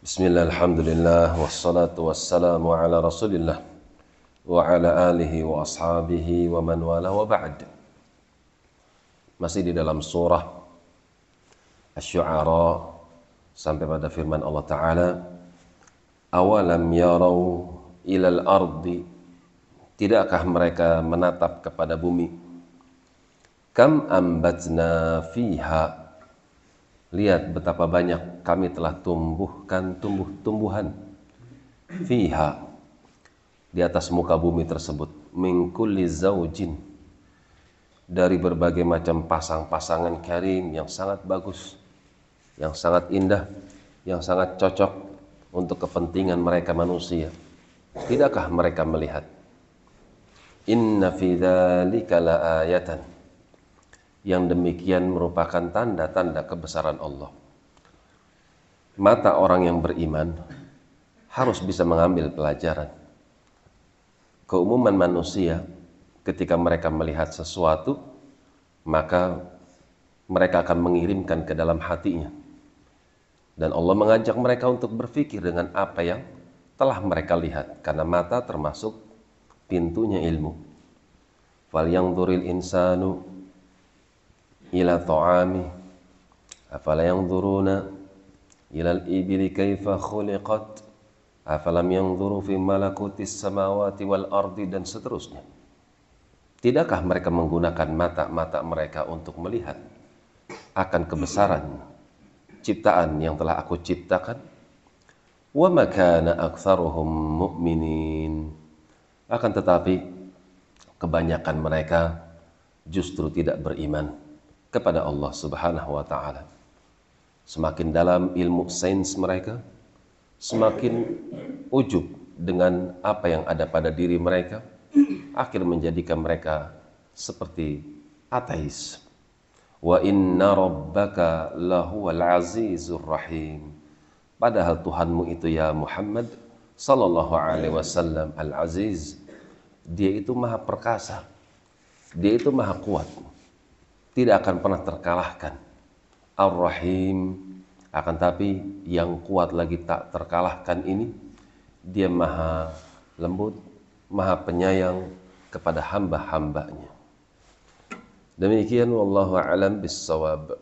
Bismillah, alhamdulillah, wassalatu wassalamu ala rasulillah wa ala alihi wa ashabihi wa man wala wa ba'd. Masih di dalam surah Asy-Syu'ara sampai pada firman Allah Ta'ala Awalam yarau ilal ardi Tidakkah mereka menatap kepada bumi? Kam ambatna fiha Lihat betapa banyak kami telah tumbuhkan tumbuh-tumbuhan fiha di atas muka bumi tersebut min kulli zaujin dari berbagai macam pasang-pasangan karim yang sangat bagus, yang sangat indah, yang sangat cocok untuk kepentingan mereka manusia. Tidakkah mereka melihat? Inna fi dzalika yang demikian merupakan tanda-tanda kebesaran Allah. Mata orang yang beriman harus bisa mengambil pelajaran. Keumuman manusia ketika mereka melihat sesuatu, maka mereka akan mengirimkan ke dalam hatinya. Dan Allah mengajak mereka untuk berpikir dengan apa yang telah mereka lihat. Karena mata termasuk pintunya ilmu. Fal yang duril insanu ila ta'ami afala yanzuruna ila al-ibili kaifa khuliqat afalam yanzuru fi malakutis samawati wal ardi dan seterusnya. Tidakkah mereka menggunakan mata-mata mereka untuk melihat akan kebesaran ciptaan yang telah aku ciptakan? Wa makana aktsaruhum mu'minin. Akan tetapi kebanyakan mereka justru tidak beriman kepada Allah Subhanahu wa taala. Semakin dalam ilmu sains mereka, semakin ujub dengan apa yang ada pada diri mereka, akhir menjadikan mereka seperti ateis. Wa inna rabbaka lahuwal azizur rahim. Padahal Tuhanmu itu ya Muhammad sallallahu alaihi wasallam al-aziz. Dia itu maha perkasa. Dia itu maha kuat tidak akan pernah terkalahkan. Ar-Rahim akan tapi yang kuat lagi tak terkalahkan ini dia maha lembut, maha penyayang kepada hamba-hambanya. Demikian wallahu alam bisawab.